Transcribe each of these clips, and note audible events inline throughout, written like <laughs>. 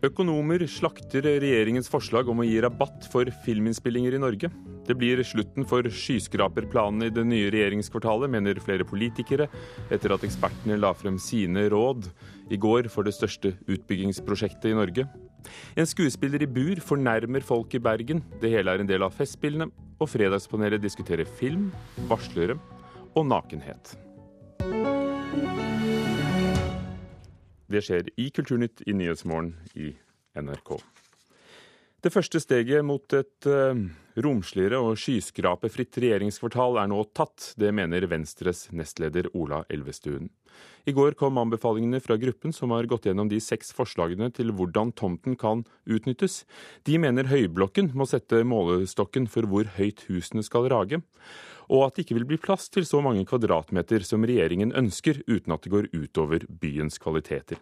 Økonomer slakter regjeringens forslag om å gi rabatt for filminnspillinger i Norge. Det blir slutten for skyskraperplanene i det nye regjeringskvartalet, mener flere politikere, etter at ekspertene la frem sine råd i går for det største utbyggingsprosjektet i Norge. En skuespiller i bur fornærmer folk i Bergen. Det hele er en del av Festspillene, og Fredagspanelet diskuterer film, varslere og nakenhet. Det skjer i Kulturnytt i Nyhetsmorgen i NRK. Det første steget mot et uh, romsligere og skyskrapefritt regjeringskvartal er nå tatt. Det mener Venstres nestleder Ola Elvestuen. I går kom anbefalingene fra gruppen som har gått gjennom de seks forslagene til hvordan tomten kan utnyttes. De mener Høyblokken må sette målestokken for hvor høyt husene skal rage og at det ikke vil bli plass til så mange kvadratmeter som regjeringen ønsker, uten at det går utover byens kvaliteter.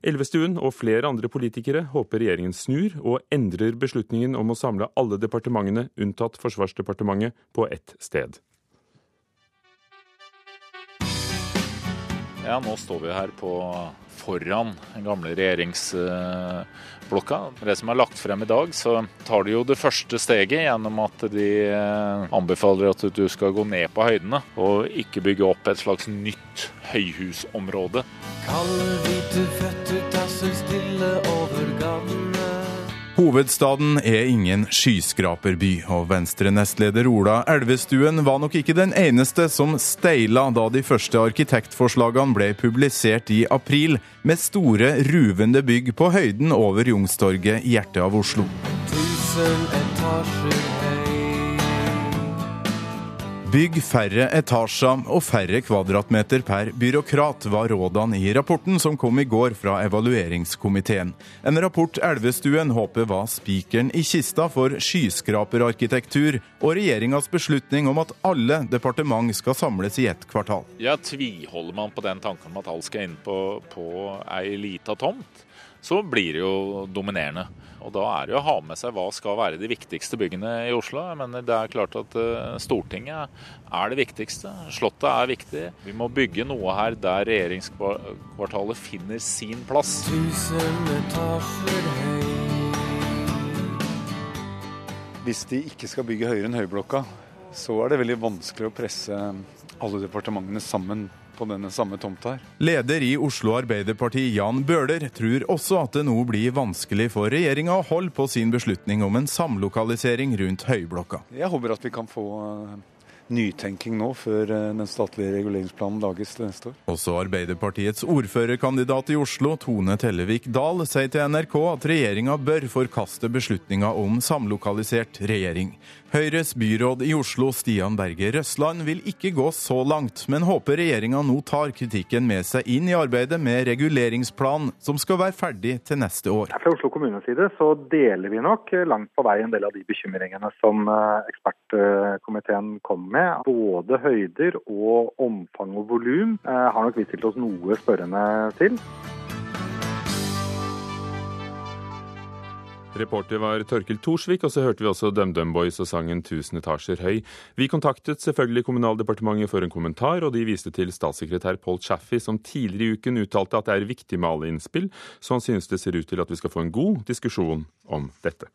Elvestuen og flere andre politikere håper regjeringen snur og endrer beslutningen om å samle alle departementene, unntatt Forsvarsdepartementet, på ett sted. Ja, nå står vi her på foran den gamle regjeringsblokka. Det som er lagt frem i dag, så tar de jo det første steget gjennom at de eh, anbefaler at du skal gå ned på høydene og ikke bygge opp et slags nytt høyhusområde. Kalde, hvite føtter tasser stille over gatene. Hovedstaden er ingen skyskraperby, og Venstre-nestleder Ola Elvestuen var nok ikke den eneste som steila da de første arkitektforslagene ble publisert i april, med store, ruvende bygg på høyden over Youngstorget i hjertet av Oslo. Tusen etasjer Bygg færre etasjer og færre kvadratmeter per byråkrat, var rådene i rapporten som kom i går fra evalueringskomiteen. En rapport Elvestuen håper var spikeren i kista for skyskraperarkitektur og regjeringas beslutning om at alle departement skal samles i ett kvartal. Ja, Tviholder man på den tanken om at alt skal inn på, på ei lita tomt, så blir det jo dominerende. Og Da er det jo å ha med seg hva skal være de viktigste byggene i Oslo. Men det er klart at eh, Stortinget er det viktigste. Slottet er viktig. Vi må bygge noe her der regjeringskvartalet finner sin plass. Hvis de ikke skal bygge høyere enn Høyblokka, så er det veldig vanskelig å presse alle departementene sammen på denne samme tomta her. Leder i Oslo Arbeiderparti, Jan Bøhler, tror også at det nå blir vanskelig for regjeringa å holde på sin beslutning om en samlokalisering rundt Høyblokka. Jeg håper at vi kan få eh, nytenking nå, før eh, den statlige reguleringsplanen lages til neste år. Også Arbeiderpartiets ordførerkandidat i Oslo, Tone Tellevik Dahl, sier til NRK at regjeringa bør forkaste beslutninga om samlokalisert regjering. Høyres byråd i Oslo, Stian Berge Røsland, vil ikke gå så langt, men håper regjeringa nå tar kritikken med seg inn i arbeidet med reguleringsplan, som skal være ferdig til neste år. Fra Oslo kommunes side så deler vi nok langt på vei en del av de bekymringene som eh, ekspertkomiteen kom med. Både høyder og omfang og volum eh, har nok vi stilt oss noe spørrende til. Reporter var Torkil Thorsvik, og så hørte vi også DumDum Boys og sangen 'Tusen etasjer høy'. Vi kontaktet selvfølgelig Kommunaldepartementet for en kommentar, og de viste til statssekretær Paul Chaffey, som tidligere i uken uttalte at det er viktig med alle innspill, så han synes det ser ut til at vi skal få en god diskusjon om dette.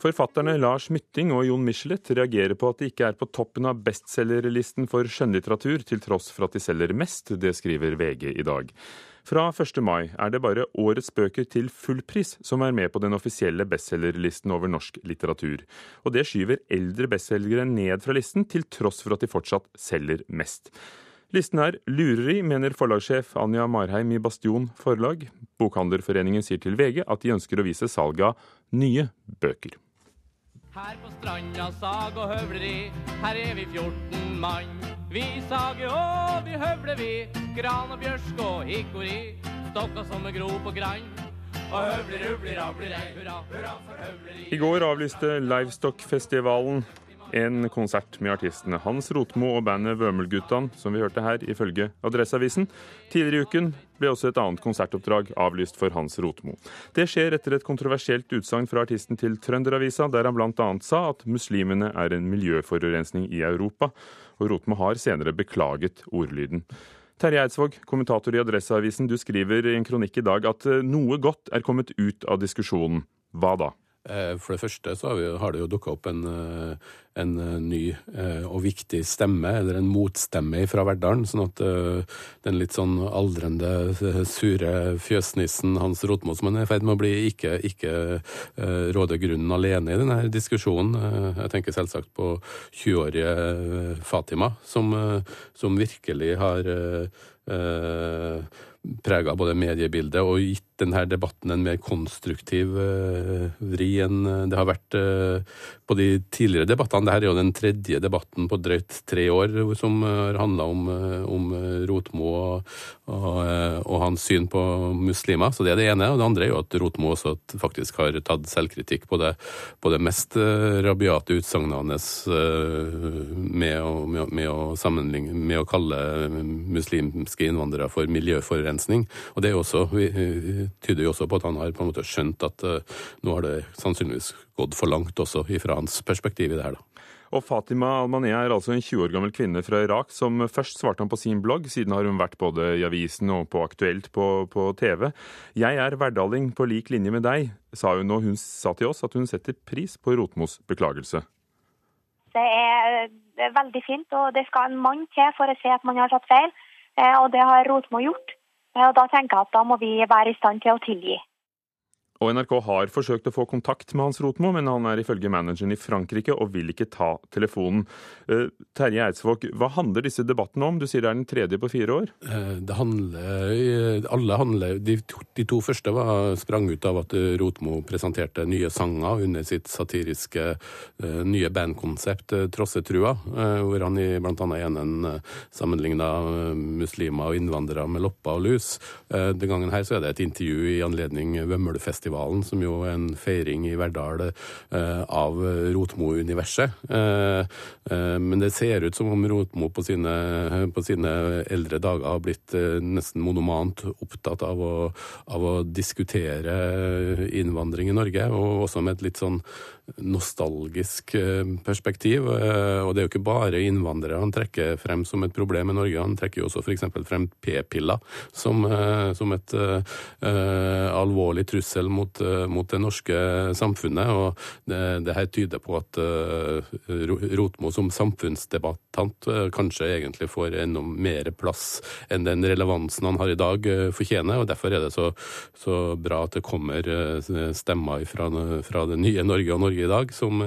Forfatterne Lars Mytting og Jon Michelet reagerer på at de ikke er på toppen av bestselgerlisten for skjønnlitteratur, til tross for at de selger mest. Det skriver VG i dag. Fra 1. mai er det bare årets bøker til fullpris som er med på den offisielle bestselgerlisten over norsk litteratur. Og det skyver eldre bestselgere ned fra listen, til tross for at de fortsatt selger mest. Listen er lureri, mener forlagssjef Anja Marheim i Bastion forlag. Bokhandlerforeningen sier til VG at de ønsker å vise salget av nye bøker. Her på stranda sag og høvleri, her er vi 14 mann. Vi sager og vi høvler vi, gran og bjørsk og hikori. Stokka som er grop og grann. Og høvler, høvler, rabler, hurra, hurra for høvleri. I går avlyste Livestock-festivalen en konsert med artistene Hans Rotmo og bandet Vømelguttan, som vi hørte her, ifølge Adresseavisen. Tidligere i uken ble også et annet konsertoppdrag avlyst for Hans Rotmo. Det skjer etter et kontroversielt utsagn fra artisten til Trønderavisa, der han bl.a. sa at muslimene er en miljøforurensning i Europa. og Rotmo har senere beklaget ordlyden. Terje Eidsvåg, kommentator i Adresseavisen, du skriver i en kronikk i dag at eh, noe godt er kommet ut av diskusjonen. Hva da? Eh, for det første så har, det jo dukka opp en, eh, en, eh, ny og viktig stemme, eller en motstemme fra Verdalen. Sånn at den litt sånn aldrende, sure fjøsnissen Hans Rotmo som han er i ferd med å bli, ikke, ikke råder grunnen alene i denne diskusjonen. Jeg tenker selvsagt på 20-årige Fatima, som, som virkelig har prega både mediebildet og gitt denne debatten en mer konstruktiv uh, vri enn eh, det har vært uh, på de tidligere debattene. Dette er jo den tredje debatten på drøyt tre år som har handla om, om Rotmo og, og, og, hans syn på muslimer. Så det er det ene. Og det andre er jo at Rotmo også faktisk har tatt selvkritikk på det, på det mest rabiate utsagnet hans med, med, med, med å kalle muslimske innvandrere for miljøforurensning. Og det er jo også tyder jo også på at han har på en måte skjønt at uh, nå har det sannsynligvis gått for langt også fra hans perspektiv i det her. da. Og Fatima Almanea er altså en 20 år gammel kvinne fra Irak som først svarte han på sin blogg, siden har hun vært både i avisen og på Aktuelt på, på TV. Jeg er verdaling på lik linje med deg, sa hun, og hun sa til oss at hun setter pris på Rotmos beklagelse. Det er, er veldig fint, og det skal en mann til for å se at man har tatt feil. Eh, og det har Rotmo gjort. Og Da tenker jeg at da må vi være i stand til å tilgi. Og NRK har forsøkt å få kontakt med Hans Rotmo, men han er ifølge manageren i Frankrike og vil ikke ta telefonen. Uh, Terje Eidsvåg, hva handler disse debattene om? Du sier det er den tredje på fire år? Uh, det handler Alle handler De to, de to første var, sprang ut av at Rotmo presenterte nye sanger under sitt satiriske nye bandkonsept Trossetrua, hvor han i bl.a. enen sammenligna muslimer og innvandrere med lopper og lus. Den gangen her så er det et intervju i anledning Vømmølfestivalen Rotmofestivalen, som jo er en feiring i Verdal eh, av Rotmo-universet. Eh, eh, men det ser ut som om Rotmo på sine, på sine eldre dager har blitt nesten monomant opptatt av å, av å diskutere innvandring i Norge, og også med et litt sånn nostalgisk perspektiv. Og det er jo ikke bare innvandrere han trekker frem som et problem i Norge, han trekker jo også f.eks. frem p-piller som, som, et uh, alvorlig trussel mot, eh, mot, det norske samfunnet. og Det, det her tyder på at uh, Rotmo som samfunnsdebattant kanskje egentlig får enda mer plass enn den relevansen han har i dag fortjener. og Derfor er det så, så bra at det kommer stemmer fra, fra, det nye Norge og Norge i dag, som,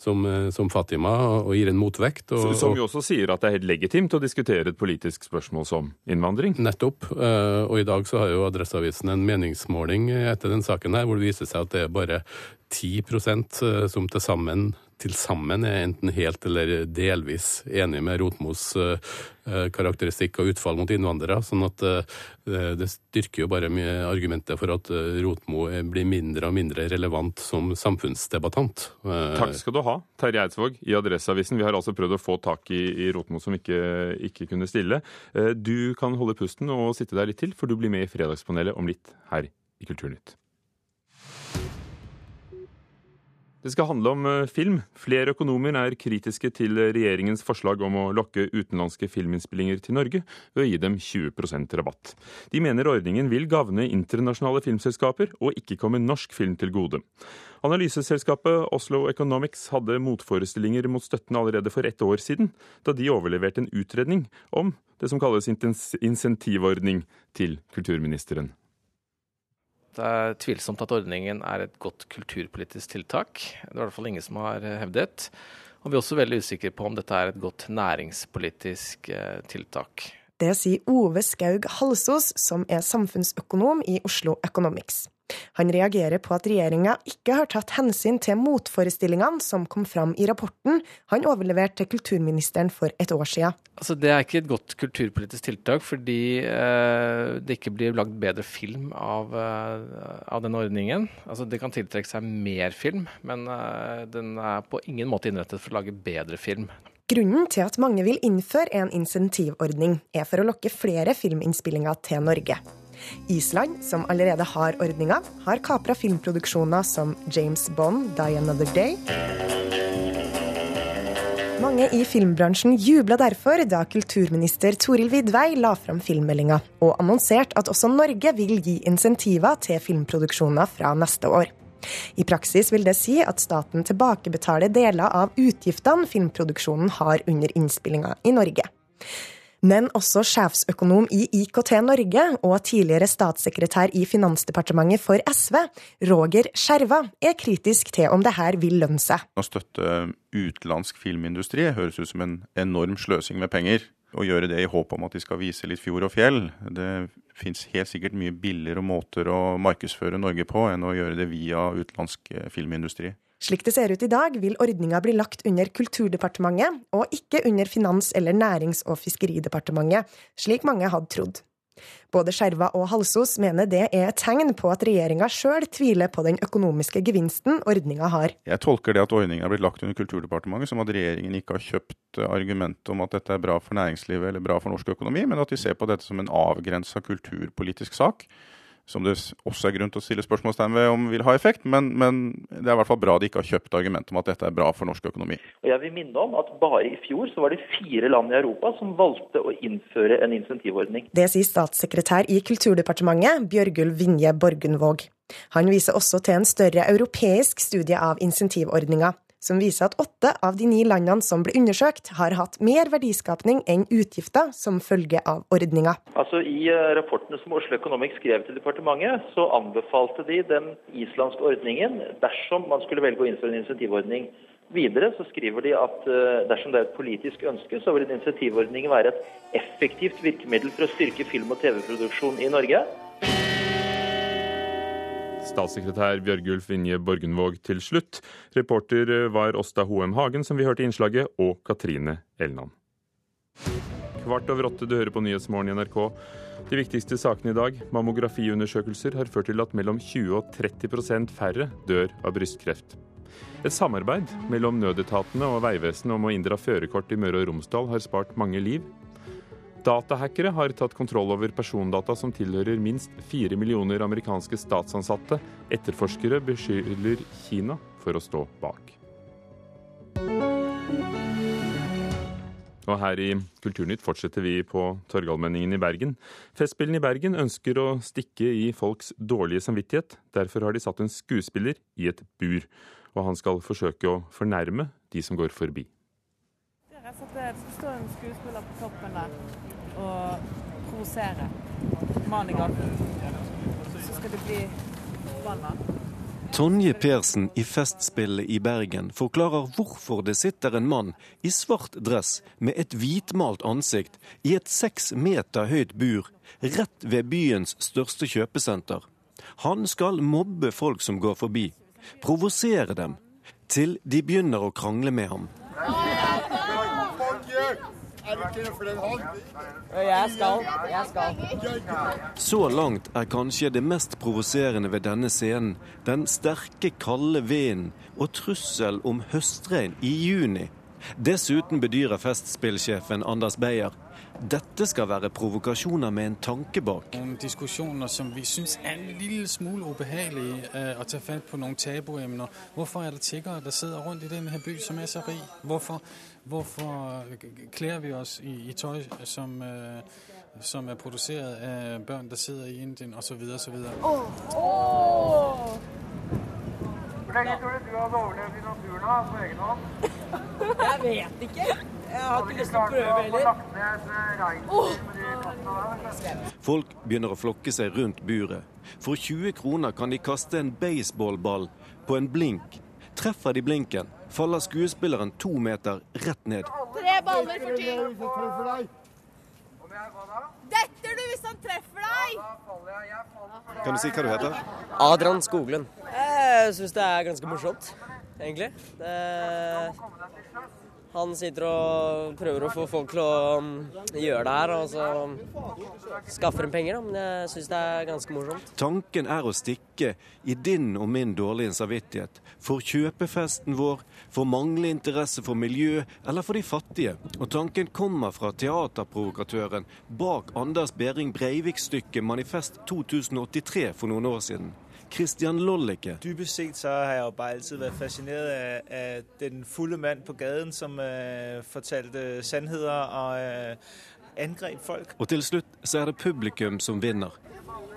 som, som Fatima, og gir en motvekt. Og, som jo også sier at det er helt legitimt å diskutere et politisk spørsmål som innvandring? Nettopp. Og i dag så har jo Adresseavisen en meningsmåling etter den saken her, hvor det viser seg at det er bare 10 eh, som til sammen til sammen er enten helt eller delvis enig med Rotmos uh, karakteristikk og utfall mot innvandrere. sånn at uh, det styrker jo bare argumentet for at Rotmo blir mindre og mindre relevant som samfunnsdebattant. Takk skal du ha, Terje Eidsvåg i Adresseavisen. Vi har altså prøvd å få tak i, i Rotmo som ikke, ikke kunne stille. Du kan holde pusten og sitte der litt til, for du blir med i Fredagspanelet om litt her i Kulturnytt. Det skal handle om eh, film. Flere økonomer er kritiske til regjeringens forslag om å lokke utenlandske filminnspillinger til Norge ved å gi dem 20% rabatt. De mener ordningen vil gagne internasjonale filmselskaper og ikke komme norsk film til gode. Analyseselskapet Oslo Economics hadde motforestillinger mot støtten allerede for ett år siden, da de overleverte en utredning om det som kalles insentivordning til kulturministeren. Det er tvilsomt at ordningen er et godt kulturpolitisk tiltak. Det er i hvert fall ingen som har hevdet. Og vi er også veldig usikre på om dette er et godt næringspolitisk eh, tiltak. Det sier Ove Skaug Halsås, som er samfunnsøkonom i Oslo Economics. Han reagerer på at regjeringa ikke har tatt hensyn til motforestillingene som kom fram i rapporten han overleverte til kulturministeren for et år siden. Altså, det er ikke et godt kulturpolitisk tiltak, fordi eh, det ikke blir lagd bedre film av, eh, av denne ordningen. Altså, det kan tiltrekke seg mer film, men eh, den er på ingen måte innrettet for å lage bedre film. Grunnen til at mange vil innføre en insentivordning, er for å lokke flere filminnspillinger til Norge. Island, som allerede har ordninga, har kapra filmproduksjoner som James Bond, Die Another Day. Mange i filmbransjen jubla derfor da kulturminister Toril Vidvei la fram filmmeldinga, og annonserte at også Norge vil gi insentiver til filmproduksjoner fra neste år. I praksis vil det si at staten tilbakebetaler deler av utgiftene filmproduksjonen har under innspillinga i Norge. Men også sjefsøkonom i IKT Norge og tidligere statssekretær i Finansdepartementet for SV, Roger Skjerva, er kritisk til om det her vil lønne seg. Å støtte utenlandsk filmindustri høres ut som en enorm sløsing med penger. Å gjøre det i håp om at de skal vise litt fjord og fjell. Det fins helt sikkert mye billigere måter å markedsføre Norge på enn å gjøre det via utenlandsk eh, filmindustri. Slik det ser ut i dag, vil ordninga bli lagt under Kulturdepartementet, og ikke under Finans- eller Nærings- og fiskeridepartementet, slik mange hadde trodd. Både Skjerva og Halsos mener det er et tegn på at regjeringa sjøl tviler på den økonomiske gevinsten ordninga har. Jeg tolker det at ordninga er blitt lagt under Kulturdepartementet som at regjeringen ikke har kjøpt argumentet om at dette er bra for næringslivet eller bra for norsk økonomi, men at de ser på dette som en avgrensa kulturpolitisk sak som det også er grunn til å stille spørsmålstegn ved om vil ha effekt, men, men, det er i hvert fall bra de ikke har kjøpt argumentet om at dette er bra for norsk økonomi. Og jeg vil minne om at bare i fjor så var det fire land i Europa som valgte å innføre en insentivordning. Det sier statssekretær i Kulturdepartementet, Bjørgulv Vinje Borgundvåg. Han viser også til en større europeisk studie av insentivordninga som viser at åtte av de ni landene som ble undersøkt, har hatt mer verdiskapning enn utgifter som følge av ordninga. Altså, I eh, rapportene som Oslo Economic skrev til departementet, så anbefalte de den islandske ordningen dersom man skulle velge å innføre en insentivordning. Videre så skriver de at eh, dersom det er et politisk ønske, så vil en insentivordning være et effektivt virkemiddel for å styrke film- og TV-produksjon i Norge. Statssekretær Bjørgulf Vinje Borgenvåg til slutt. Reporter var Åsta Hoem Hagen, som vi hørte i innslaget, og Katrine Elnan. Kvart over åtte du hører på Nyhetsmorgen i NRK. De viktigste sakene i dag. Mammografiundersøkelser har ført til at mellom 20 og 30% færre dør av brystkreft. Et samarbeid mellom nødetatene og Vegvesenet om å inndra førerkort i Møre og Romsdal har spart mange liv. Datahackere har tatt kontroll over persondata som tilhører minst fire millioner amerikanske statsansatte. Etterforskere beskylder Kina for å stå bak. Og her i Kulturnytt fortsetter vi på Torgallmenningen i Bergen. Festspillene i Bergen ønsker å stikke i folks dårlige samvittighet. Derfor har de satt en skuespiller i et bur. Og han skal forsøke å fornærme de som går forbi. Det skal stå en skuespiller på toppen der og provosere. Mann i gaten. Så skal det bli forbanna. Tonje Persen i Festspillet i Bergen forklarer hvorfor det sitter en mann i svart dress med et hvitmalt ansikt i et seks meter høyt bur rett ved byens største kjøpesenter. Han skal mobbe folk som går forbi, provosere dem, til de begynner å krangle med ham. Jeg skal. Jeg skal. Så langt er kanskje det mest provoserende ved denne scenen den sterke, kalde vinden og trussel om høstregn i juni. Dessuten bedyrer Festspillsjefen Anders Beyer dette skal være provokasjoner med en tanke bak. Noen diskusjoner som vi syns er en lille smule ubehagelige å ta fatt på noen tabuemner. Hvorfor er det tiggere der sitter rundt i denne by som er så rik? Hvorfor, hvorfor kler vi oss i, i tøy som, uh, som er produsert av barn som sitter i India osv. osv. Oh. Oh. Hvor lenge tror du du hadde overlevd i naturen da, på egen hånd? Jeg vet ikke. Jeg har ikke lyst til å prøve heller. Folk begynner å flokke seg rundt buret. For 20 kroner kan de kaste en baseballball på en blink. Treffer de blinken, faller skuespilleren to meter rett ned. Tre baller for ti. Detter du hvis han treffer deg? Kan du si hva du heter? Adrian Skoglund. Jeg syns det er ganske morsomt, egentlig. Det han sitter og prøver å få folk til å um, gjøre det her, og så skaffer han penger. Men jeg syns det er ganske morsomt. Tanken er å stikke i din og min dårlige samvittighet. For kjøpefesten vår, for manglende interesse for miljø eller for de fattige. Og tanken kommer fra teaterprovokatøren bak Anders Behring Breivik-stykket Manifest 2083 for noen år siden. Christian Lollicke. Dypest sett så har jeg jo bare alltid vært fascinert av, av den fulle mann på gaten som uh, fortalte sannheter og uh, angrep folk. Og til slutt så er det publikum som vinner.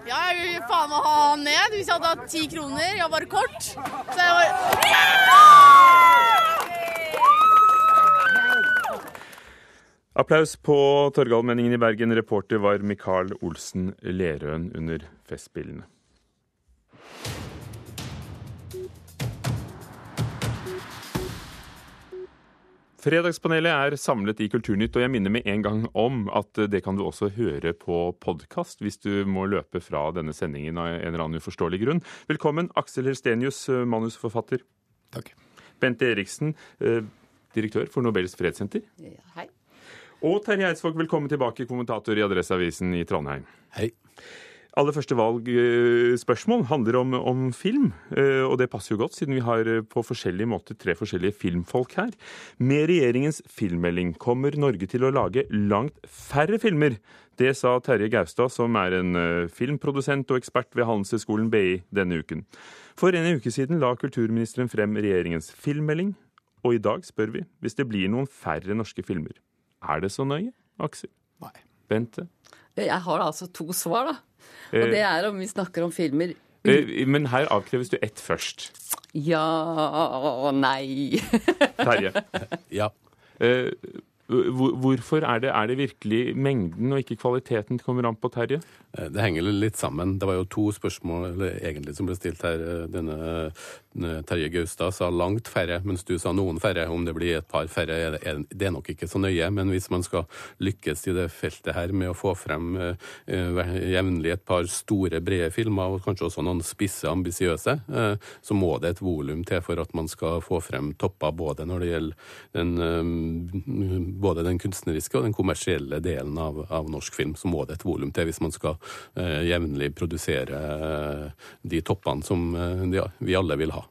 Ja, jeg vil faen meg ha han ned hvis jeg hadde hatt ti kroner. Jeg har bare kort. Så jeg bare Applaus på Torgallmenningen i Bergen. Reporter var Mikael Olsen Lerøen under Festspillene. Fredagspanelet er samlet i Kulturnytt, og jeg minner med en gang om at det kan du også høre på podkast hvis du må løpe fra denne sendingen av en eller annen uforståelig grunn. Velkommen, Aksel Helstenius, manusforfatter. Takk. Bente Eriksen, eh, direktør for Nobels fredssenter. Ja, hei. Og Terje Eidsvåg, velkommen tilbake, kommentator i Adresseavisen i Trondheim. Hei. Aller første valgspørsmål handler om, om film, eh, og det passer jo godt, siden vi har eh, på forskjellige måter tre forskjellige filmfolk her. Med regjeringens filmmelding kommer Norge til å lage langt færre filmer. Det sa Terje Gaustad, som er en eh, filmprodusent og ekspert ved Handelshøyskolen BI denne uken. For en uke siden la kulturministeren frem regjeringens filmmelding, og i dag spør vi hvis det blir noen færre norske filmer. Er det så nøye, Aksel? Nei. Bente? Jeg har altså to svar, da. Eh. Og det er om vi snakker om filmer Eh, Men her avkreves du ett først. Ja og Nei. Terje. Ja. Eh, hvor- Hvorfor er det, er det virkelig mengden og ikke kvaliteten det kommer an på, Terje? Eh, Det henger litt sammen. Det var jo to spørsmål egentlig som ble stilt her. Eh, Denne denne Terje Gaustad sa langt færre, mens du sa noen færre. Om det blir et par færre, er det, er nok ikke så nøye. Men hvis man skal lykkes i det feltet her med å få frem eh, eh, jevnlig et par store, brede filmer, og kanskje også noen spisse, ambisiøse, eh, så må det et volum til for at man skal få frem topper både når det gjelder den, eh, både den kunstneriske og den kommersielle delen av, av norsk film. Så må det et volum til hvis man skal eh, jevnlig produsere eh, de toppene som eh, de, vi alle vil ha.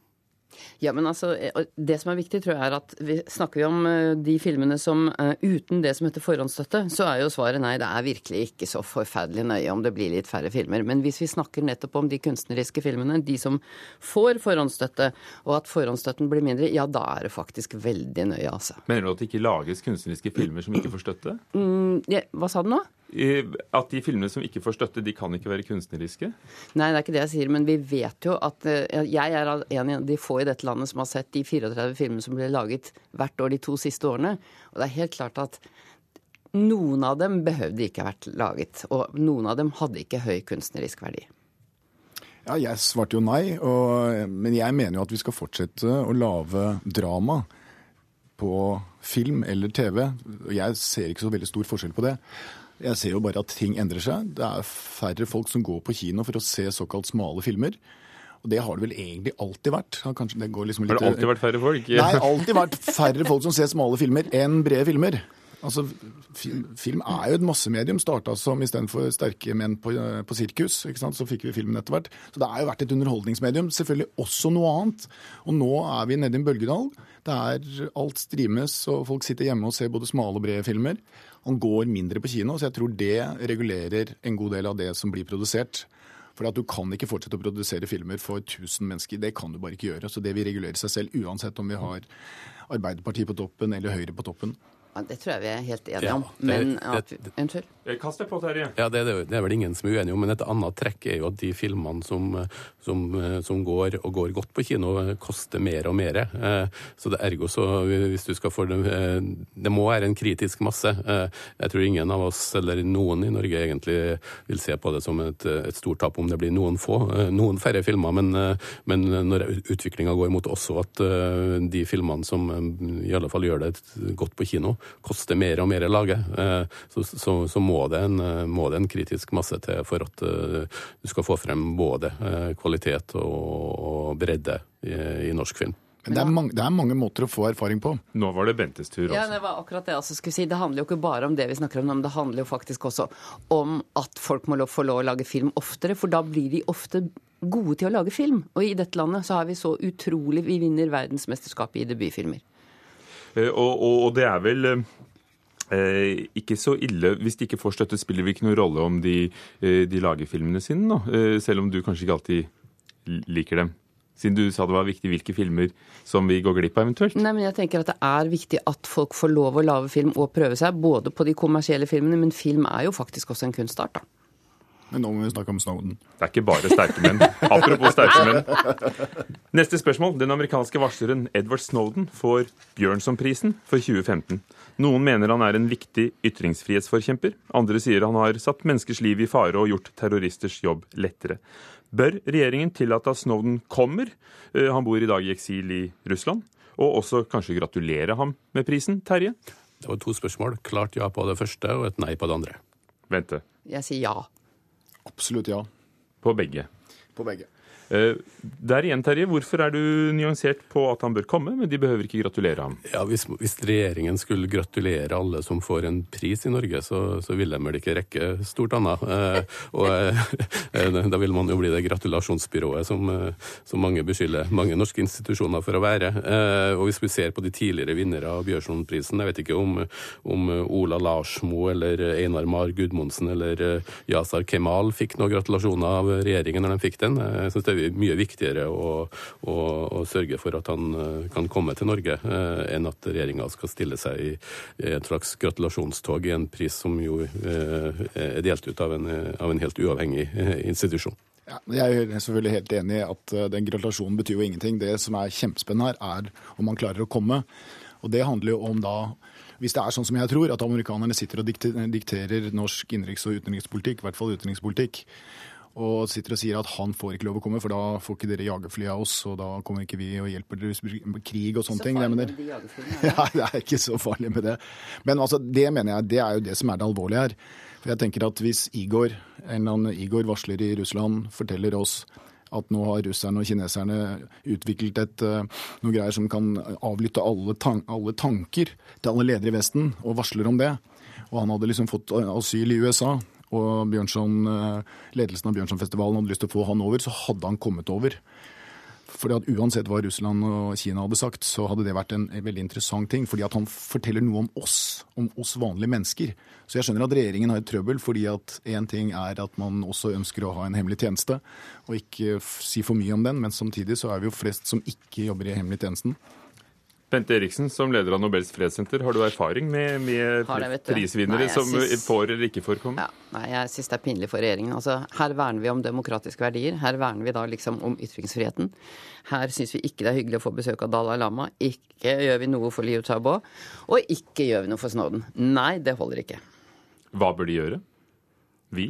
Ja, men altså, eh, Det som er viktig, tror jeg er at vi snakker vi om eh, de filmene som eh, uten det som heter forhåndsstøtte, så er jo svaret nei, det er virkelig ikke så forferdelig nøye om det blir litt færre filmer. Men hvis vi snakker nettopp om de kunstneriske filmene, de som får forhåndsstøtte, og at forhåndsstøtten blir mindre, ja, da er det faktisk veldig nøye, altså. Mener du at det ikke lages kunstneriske filmer som ikke får støtte? Mm, ja, hva sa du nå? Eh, At de filmene som ikke får støtte, de kan ikke være kunstneriske? Nei, det er ikke det jeg sier, men vi vet jo at eh, Jeg er en av de få i dette landet som har sett de 34 filmene som ble laget hvert år de to siste årene. Og det er helt klart at noen av dem behøvde ikke ha vært laget. Og noen av dem hadde ikke høy kunstnerisk verdi. Ja, jeg svarte jo nei, og, men jeg mener jo at vi skal fortsette å lage drama på film eller TV. Og Jeg ser ikke så veldig stor forskjell på det. Jeg ser jo bare at ting endrer seg. Det er færre folk som går på kino for å se såkalt smale filmer. Og det har det vel egentlig alltid vært. Kanskje det går liksom litt... Har det alltid vært færre folk? Nei, alltid vært færre folk som ser smale filmer enn brede filmer. Altså, film, film er jo et massemedium. Starta som istedenfor sterke menn på, på sirkus. Så fikk vi filmen etter hvert. Så det har jo vært et underholdningsmedium. Selvfølgelig også noe annet. Og nå er vi nede i en bølgedal. Det er alt streames, og folk sitter hjemme og ser både smale og brede filmer. Han går mindre på kino, så jeg tror det regulerer en god del av det som blir produsert. For at Du kan ikke fortsette å produsere filmer for 1000 mennesker. Det kan du bare ikke gjøre. Så det vil regulere seg selv, uansett om vi har Arbeiderpartiet på toppen eller Høyre på toppen. Ja, det tror jeg vi er helt enige Ja, om. det- Men det- at, Unnskyld? Kast deg på, Terje. Ja, det er, det, det er vel ingen som er uenig om, men et annet trekk er jo at de filmene som, som, som går og går godt på kino, koster mer og mer. Eh, Så det ergo så hvis du skal få det eh, Det må være en kritisk masse. Eh, Jeg tror ingen av oss, eller noen i Norge, egentlig vil se på det som et, et stort tap om det blir noen få, noen færre filmer, men, men når utviklinga går mot også at de filmene som i alle fall gjør det godt på kino, koster mer og mer å lage, eh, så, så, så må, det en, eh, må det en kritisk masse til for at eh, du skal få frem både kvalitet og, og bredde i, i norsk film. Men det er, mange, det er mange måter å få erfaring på. Nå var det Bentes tur. Også. Ja, det var akkurat det jeg også skulle si. Det handler jo ikke bare om det vi snakker om, men det handler jo faktisk også om at folk må få lov å lage film oftere, for da blir de ofte gode til å lage film. Og i dette landet så har vi så utrolig Vi vinner verdensmesterskapet i debutfilmer. Eh, Og, og, og det er vel eh, ikke så ille Hvis de ikke får støtte, spiller det ikke noen rolle om de, eh, de lager filmene sine, nå. Eh, selv om du kanskje ikke alltid liker dem? Siden du sa det var viktig hvilke filmer som vi går glipp av eventuelt. Nei, men jeg tenker at Det er viktig at folk får lov å lage film og prøve seg, både på de kommersielle filmene, men film er jo faktisk også en kunstart. da. Men nå må vi snakke om Snowden. Det er ikke bare sterke menn. Apropos sterke menn. Neste spørsmål. Den amerikanske varsleren Edward Snowden får Bjørnsonprisen for 2015. Noen mener han er en viktig ytringsfrihetsforkjemper. Andre sier han har satt menneskers liv i fare og gjort terroristers jobb lettere. Bør regjeringen tillate at Snowden kommer? Eh, han bor i dag i eksil i Russland. Og også kanskje gratulere ham med prisen, Terje? Det var to spørsmål. Klart ja på det første og et nei på det andre. Vente. Jeg sier ja. Absolutt ja. På begge. På begge. Eh, Der igjen, Terje, hvorfor er du nyansert på at han bør komme, men de behøver ikke gratulere ham? Ja, hvis, hvis regjeringen skulle gratulere alle som får en pris i Norge, så, så ville de vel ikke rekke stort annet. Eh, og eh, da vil man jo bli det gratulasjonsbyrået som, eh, som mange beskylder mange norske institusjoner for å være. Eh, og hvis vi ser på de tidligere vinnere av Bjørnsonprisen, jeg vet ikke om, om Ola Larsmo eller Einar Mar Gudmundsen eller eh, Yasar Kemal fikk noen gratulasjoner av regjeringen når de fikk den. Jeg synes det mye viktigere å, å, å sørge for at han eh, kan komme til Norge, eh, enn at regjeringa skal stille seg i, et slags gratulasjonstog i en pris som jo eh, er delt ut av en, av en helt uavhengig institusjon. Ja, jeg er selvfølgelig helt enig i at den gratulasjonen betyr jo ingenting. Det som er kjempespennende her, er om man klarer å komme. Og det handler jo om da hvis det er sånn som jeg tror, at amerikanerne sitter og dikterer norsk innenriks- og utenrikspolitikk, i hvert fall utenrikspolitikk, og sitter og sier at han får ikke lov å komme, for da får ikke dere jagerfly av oss, og da kommer ikke vi og hjelper dere med krig og sånne ting. Det, mener. <laughs> Ja, det er ikke så farlig med det. Men altså, det mener jeg, det er jo det som er det alvorlige her. For jeg tenker at hvis Igor, en eller annen Igor varsler i Russland, forteller oss at nå har russerne og kineserne utviklet et, noen noe greier som kan avlytte alle, tan alle tanker til alle ledere i Vesten, og varsler om det. Og han hadde liksom fått asyl i USA, og Bjørnson, ledelsen av Bjørnsonfestivalen hadde lyst til å få han over, så hadde han kommet over. Fordi at Uansett hva Russland og Kina hadde sagt, så hadde det vært en veldig interessant ting. Fordi at han forteller noe om oss, om oss vanlige mennesker. Så jeg skjønner at regjeringen har et trøbbel, fordi at én ting er at man også ønsker å ha en hemmelig tjeneste, og ikke si for mye om den, men samtidig så er vi jo flest som ikke jobber i hemmelig tjenesten. Bente Eriksen, som leder av Nobels fredssenter, har du erfaring med, med det, prisvinnere Nei, som syns- får eller ikke får komme? Ja, nei, jeg syns det er pinlig for regjeringen. Altså, her verner vi om demokratiske verdier. Her verner vi da liksom om ytringsfriheten. Her syns vi ikke det er hyggelig å få besøk av Dalai Lama. Ikke gjør vi noe for Liu Xiaobo. Og ikke gjør vi noe for Snowden. Nei, det holder ikke. Hva bør de gjøre? Vi?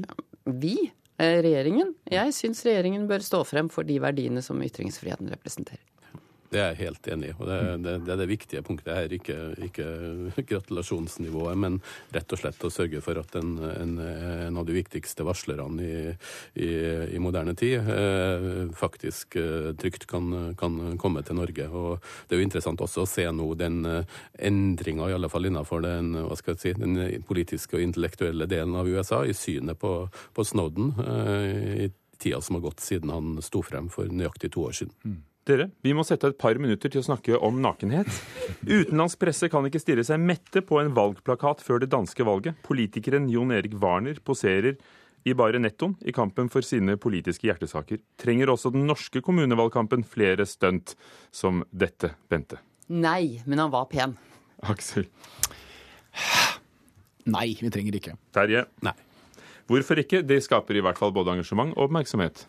Vi, eh, regjeringen, jeg syns regjeringen bør stå frem for de verdiene som ytringsfriheten representerer. Det er jeg helt enig i. og Det, det, det er det viktige punktet her. Ikke, ikke gratulasjonsnivået, men rett og slett å sørge for at en, en, en av de viktigste varslerne i, i, i moderne tid eh, faktisk eh, trygt kan, kan komme til Norge. Og Det er jo interessant også å se nå den eh, endringa, i alle fall innenfor den, si, den politiske og intellektuelle delen av USA, i synet på, på Snowden eh, i tida som har gått siden han sto frem for nøyaktig to år siden. Dere, vi må sette et par minutter til å snakke om nakenhet. Utenlandsk presse kan ikke stirre seg mette på en valgplakat før det danske valget. Politikeren Jon Erik Warner poserer i bare nettoen i kampen for sine politiske hjertesaker. Trenger også den norske kommunevalgkampen flere stunt som dette, Bente? Nei, men han var pen. Aksel? Nei, vi trenger ikke. Terje? Nei. Hvorfor ikke? Det skaper i hvert fall både engasjement og oppmerksomhet.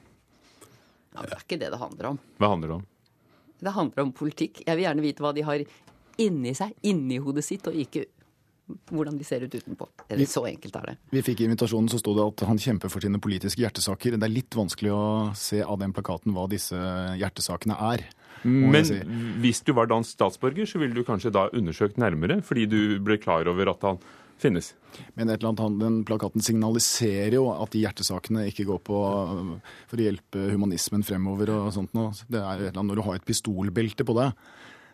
Ja, det er ikke det det handler om. Hva handler det om? Det handler om politikk. Jeg vil gjerne vite hva de har inni seg, inni hodet sitt, og ikke hvordan de ser ut utenpå. Eller så enkelt er det. Vi fikk i invitasjonen så sto det at han kjemper for sine politiske hjertesaker. Det er litt vanskelig å se av den plakaten hva disse hjertesakene er. Men si. hvis du var dansk statsborger, så ville du kanskje da undersøkt nærmere, fordi du ble klar over at han finnes. Men et eller annet, den plakaten signaliserer jo at de hjertesakene ikke går på øh, for å hjelpe humanismen fremover og sånt noe. Det er et eller annet, når du har et pistolbelte på deg,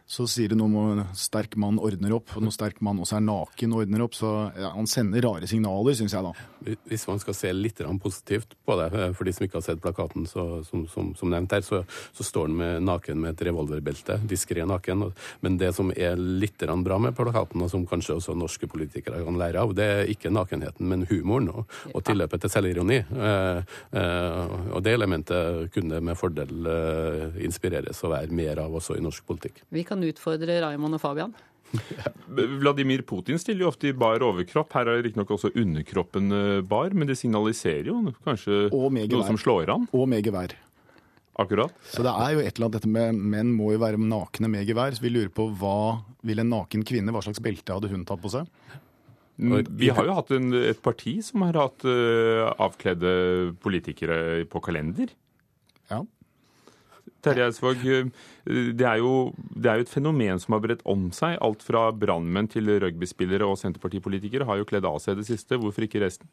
så sier det noe om en sterk mann ordner opp, og når sterk mann også er naken og ordner opp. Så ja, han sender rare signaler, syns jeg da. Hvis man skal se litt positivt på det, eh, for de som ikke har sett plakaten så, som, som, som, nevnt her, så, så står han med, naken med et revolverbelte, diskré naken. Men det som er litt bra med plakaten, og som kanskje også norske politikere kan lære av, det er ikke nakenheten, men humoren og, og tilløpet til selvironi. Eh, eh, og det elementet kunne med fordel eh, inspireres og være mer av også i norsk politikk. Vi kan utfordre Raymond og Fabian. <laughs> Vladimir Putin stiller jo ofte i bar overkropp. Her er riktignok også underkroppen eh, bar, men det signaliserer jo kanskje noe som slår an? Og med gevær. Akkurat. Så det er jo et eller annet dette med menn må jo være nakne med gevær. Så vi lurer på hva vil en naken kvinne, hva slags belte hadde hun tatt på seg? Mm, vi har jo hatt en, et parti som har hatt uh, avkledde politikere på kalender. Ja. Terje Eidsvåg, eh, det, er jo, det er jo et fenomen som har bredt om seg. Alt fra brannmenn til rugbyspillere og senterpartipolitikere har jo kledd av seg det siste. Hvorfor ikke resten?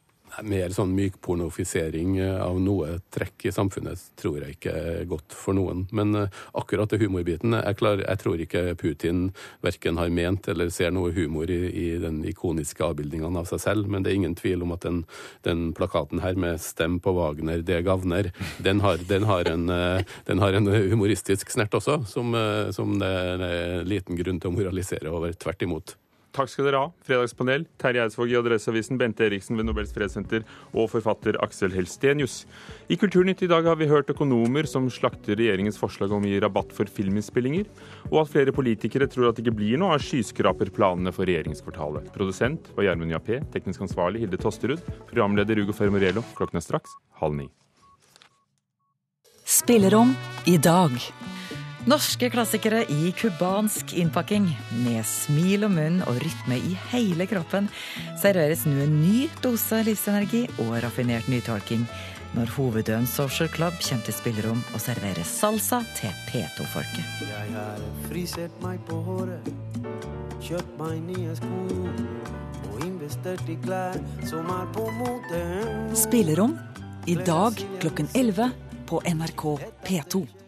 Mer sånn mykpornofisering av noe trekk i samfunnet tror jeg ikke er godt for noen. Men eh, akkurat det humorbiten Jeg, jeg tror ikke Putin verken har ment eller ser noe humor i, i den ikoniske avbildningen av seg selv. Men det er ingen tvil om at den, den plakaten her med 'Stem på Wagner, det gavner', den har, den har, en, eh, den har en, humoristisk snert også, som, som det er liten grunn til å moralisere over. Tvert imot. Takk skal dere ha. Fredagspanel, Terje Eidsvåg i Adresseavisen, Bente Eriksen ved Nobels fredssenter og forfatter Aksel Helstenius. I Kulturnytt i dag har vi hørt økonomer som slakter regjeringens forslag om å gi rabatt for filminnspillinger, og at flere politikere tror at det ikke blir noe av skyskraperplanene for regjeringskvartalet. Produsent var Gjermund Jappé, teknisk ansvarlig Hilde Tosterud, programleder Ugo Fermorello. Klokken er straks halv ni. Spillerom i dag. Norske klassikere i cubansk innpakking. Med smil og munn og rytme i hele kroppen serveres nå en ny dose livsenergi og raffinert nytolking når hoveddøen Social Club kommer til spillerom og serverer salsa til P2-folket. Jeg har frisert meg på håret, kjøpt meg nye sko og investert i klær som er på moten. Spillerom i dag klokken 11 på NRK P2.